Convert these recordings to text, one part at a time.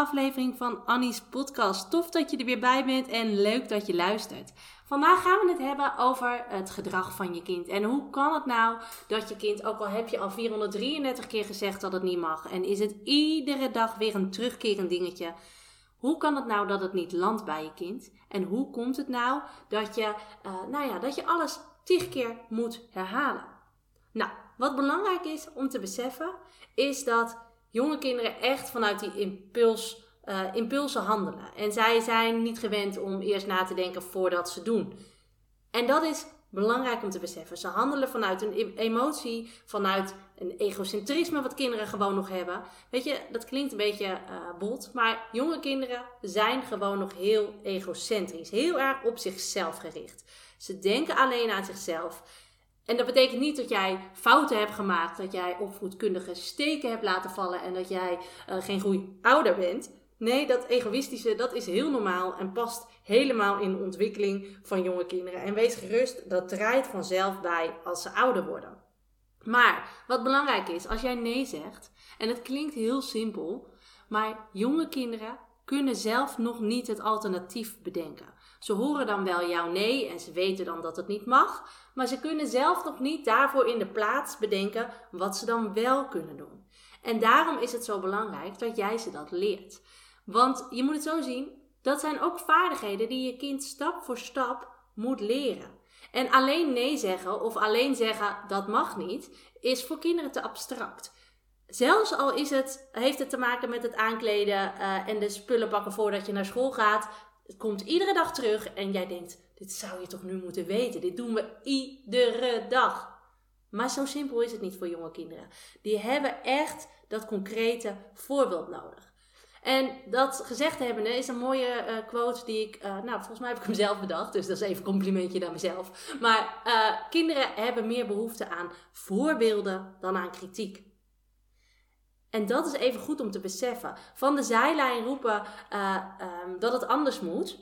Aflevering van Annie's podcast. Tof dat je er weer bij bent en leuk dat je luistert. Vandaag gaan we het hebben over het gedrag van je kind. En hoe kan het nou dat je kind, ook al heb je al 433 keer gezegd dat het niet mag, en is het iedere dag weer een terugkerend dingetje. Hoe kan het nou dat het niet landt bij je kind? En hoe komt het nou dat je, uh, nou ja, dat je alles tig keer moet herhalen? Nou, wat belangrijk is om te beseffen, is dat jonge kinderen echt vanuit die impuls, uh, impulsen handelen. En zij zijn niet gewend om eerst na te denken voordat ze doen. En dat is belangrijk om te beseffen. Ze handelen vanuit een emotie, vanuit een egocentrisme wat kinderen gewoon nog hebben. Weet je, dat klinkt een beetje uh, bot, maar jonge kinderen zijn gewoon nog heel egocentrisch. Heel erg op zichzelf gericht. Ze denken alleen aan zichzelf. En dat betekent niet dat jij fouten hebt gemaakt, dat jij opvoedkundige steken hebt laten vallen en dat jij uh, geen goede ouder bent. Nee, dat egoïstische, dat is heel normaal en past helemaal in de ontwikkeling van jonge kinderen. En wees gerust, dat draait vanzelf bij als ze ouder worden. Maar wat belangrijk is, als jij nee zegt, en het klinkt heel simpel, maar jonge kinderen kunnen zelf nog niet het alternatief bedenken. Ze horen dan wel jouw nee en ze weten dan dat het niet mag, maar ze kunnen zelf nog niet daarvoor in de plaats bedenken wat ze dan wel kunnen doen. En daarom is het zo belangrijk dat jij ze dat leert. Want je moet het zo zien, dat zijn ook vaardigheden die je kind stap voor stap moet leren. En alleen nee zeggen of alleen zeggen dat mag niet, is voor kinderen te abstract. Zelfs al is het, heeft het te maken met het aankleden uh, en de spullen pakken voordat je naar school gaat. Het komt iedere dag terug en jij denkt, dit zou je toch nu moeten weten. Dit doen we iedere dag. Maar zo simpel is het niet voor jonge kinderen. Die hebben echt dat concrete voorbeeld nodig. En dat gezegd hebbende is een mooie uh, quote die ik, uh, nou volgens mij heb ik hem zelf bedacht, dus dat is even een complimentje naar mezelf. Maar uh, kinderen hebben meer behoefte aan voorbeelden dan aan kritiek. En dat is even goed om te beseffen. Van de zijlijn roepen um, dat het anders moet,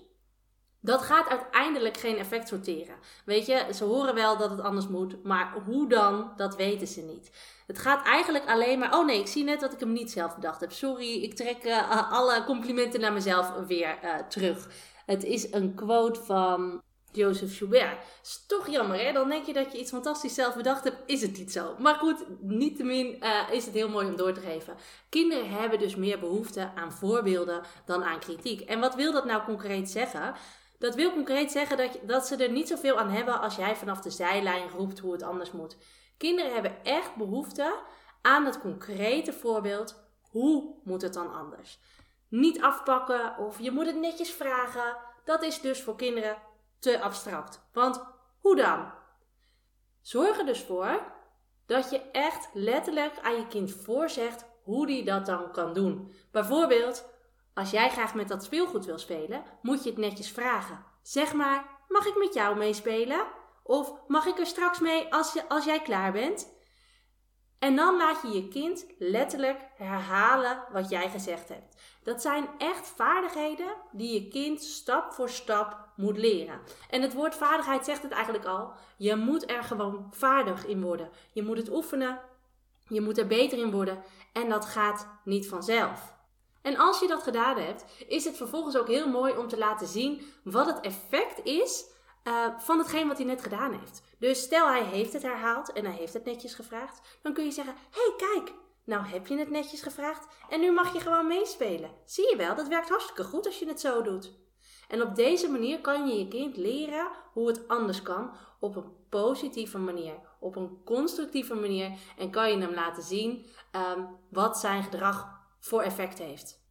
dat gaat uiteindelijk geen effect sorteren. Weet je, ze horen wel dat het anders moet, maar hoe dan, dat weten ze niet. Het gaat eigenlijk alleen maar. Oh nee, ik zie net dat ik hem niet zelf bedacht heb. Sorry, ik trek uh, alle complimenten naar mezelf weer uh, terug. Het is een quote van Joseph Joubert. Is toch jammer, hè? Dan denk je dat je iets fantastisch zelf bedacht hebt. Is het niet zo. Maar goed, niettemin uh, is het heel mooi om door te geven. Kinderen hebben dus meer behoefte aan voorbeelden dan aan kritiek. En wat wil dat nou concreet zeggen? Dat wil concreet zeggen dat, dat ze er niet zoveel aan hebben als jij vanaf de zijlijn roept hoe het anders moet. Kinderen hebben echt behoefte aan het concrete voorbeeld. Hoe moet het dan anders? Niet afpakken of je moet het netjes vragen. Dat is dus voor kinderen te abstract. Want hoe dan? Zorg er dus voor dat je echt letterlijk aan je kind voorzegt hoe die dat dan kan doen. Bijvoorbeeld, als jij graag met dat speelgoed wil spelen, moet je het netjes vragen. Zeg maar, mag ik met jou meespelen? Of mag ik er straks mee als, je, als jij klaar bent? En dan laat je je kind letterlijk herhalen wat jij gezegd hebt. Dat zijn echt vaardigheden die je kind stap voor stap moet leren. En het woord vaardigheid zegt het eigenlijk al. Je moet er gewoon vaardig in worden. Je moet het oefenen. Je moet er beter in worden. En dat gaat niet vanzelf. En als je dat gedaan hebt, is het vervolgens ook heel mooi om te laten zien wat het effect is uh, van hetgeen wat hij net gedaan heeft. Dus stel hij heeft het herhaald en hij heeft het netjes gevraagd, dan kun je zeggen: hey, kijk, nou heb je het netjes gevraagd en nu mag je gewoon meespelen. Zie je wel, dat werkt hartstikke goed als je het zo doet. En op deze manier kan je je kind leren hoe het anders kan op een positieve manier, op een constructieve manier en kan je hem laten zien um, wat zijn gedrag voor effect heeft.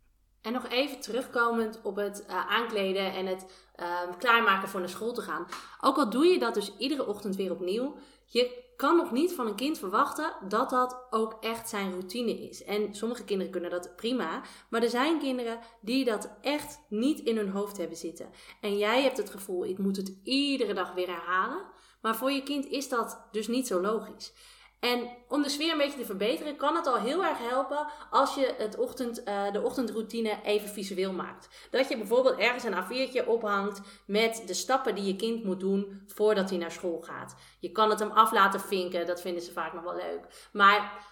En nog even terugkomend op het uh, aankleden en het uh, klaarmaken voor naar school te gaan. Ook al doe je dat dus iedere ochtend weer opnieuw, je kan nog niet van een kind verwachten dat dat ook echt zijn routine is. En sommige kinderen kunnen dat prima, maar er zijn kinderen die dat echt niet in hun hoofd hebben zitten. En jij hebt het gevoel, ik moet het iedere dag weer herhalen. Maar voor je kind is dat dus niet zo logisch. En om de sfeer een beetje te verbeteren, kan het al heel erg helpen als je het ochtend, uh, de ochtendroutine even visueel maakt. Dat je bijvoorbeeld ergens een A4'tje ophangt met de stappen die je kind moet doen voordat hij naar school gaat. Je kan het hem af laten vinken, dat vinden ze vaak nog wel leuk. Maar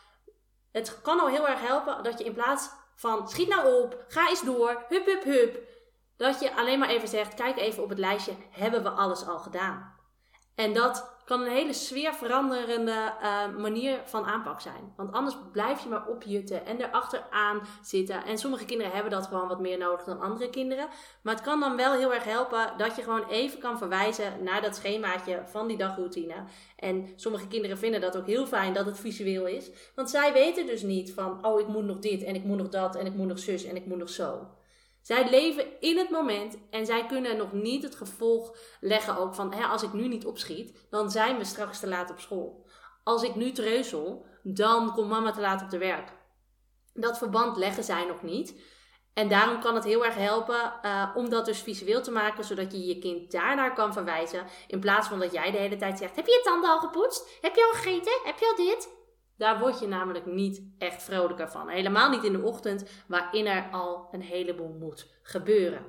het kan al heel erg helpen dat je in plaats van schiet nou op, ga eens door, hup hup hup, dat je alleen maar even zegt, kijk even op het lijstje, hebben we alles al gedaan? En dat kan een hele sfeerveranderende uh, manier van aanpak zijn. Want anders blijf je maar opjutten en erachteraan zitten. En sommige kinderen hebben dat gewoon wat meer nodig dan andere kinderen. Maar het kan dan wel heel erg helpen dat je gewoon even kan verwijzen naar dat schemaatje van die dagroutine. En sommige kinderen vinden dat ook heel fijn dat het visueel is. Want zij weten dus niet van, oh ik moet nog dit en ik moet nog dat en ik moet nog zus en ik moet nog zo. Zij leven in het moment en zij kunnen nog niet het gevolg leggen ook van, hè, als ik nu niet opschiet, dan zijn we straks te laat op school. Als ik nu treuzel, dan komt mama te laat op de werk. Dat verband leggen zij nog niet. En daarom kan het heel erg helpen uh, om dat dus visueel te maken, zodat je je kind daarnaar kan verwijzen. In plaats van dat jij de hele tijd zegt: Heb je je tanden al gepoetst? Heb je al gegeten? Heb je al dit? Daar word je namelijk niet echt vrolijker van. Helemaal niet in de ochtend, waarin er al een heleboel moet gebeuren.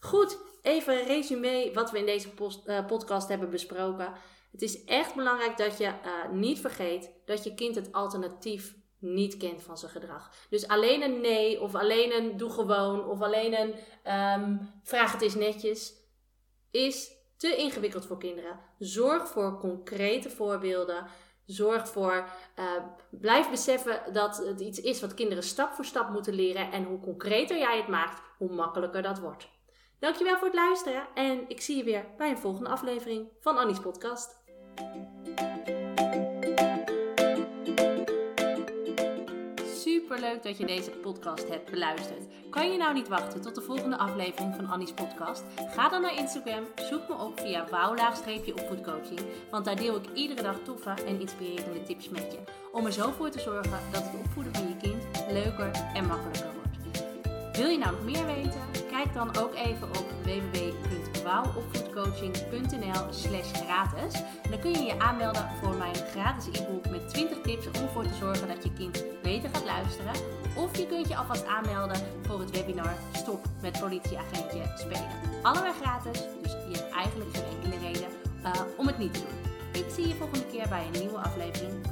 Goed, even een resume wat we in deze eh, podcast hebben besproken. Het is echt belangrijk dat je uh, niet vergeet dat je kind het alternatief niet kent van zijn gedrag. Dus alleen een nee, of alleen een doe gewoon, of alleen een um, vraag het eens netjes, is te ingewikkeld voor kinderen. Zorg voor concrete voorbeelden. Zorg voor, uh, blijf beseffen dat het iets is wat kinderen stap voor stap moeten leren. En hoe concreter jij het maakt, hoe makkelijker dat wordt. Dankjewel voor het luisteren en ik zie je weer bij een volgende aflevering van Annie's podcast. Superleuk dat je deze podcast hebt beluisterd. Kan je nou niet wachten tot de volgende aflevering van Annie's podcast? Ga dan naar Instagram, zoek me op via wouwlaagstreepje want daar deel ik iedere dag toffe en inspirerende tips met je. Om er zo voor te zorgen dat het opvoeden van je kind leuker en makkelijker wordt. Wil je nou nog meer weten? Kijk dan ook even op www.wouwopvoedcoaching.nl slash gratis. Dan kun je je aanmelden voor mijn je alvast aanmelden voor het webinar Stop met politieagentje spelen. Allebei gratis, dus je hebt eigenlijk geen enkele reden uh, om het niet te doen. Ik zie je volgende keer bij een nieuwe aflevering.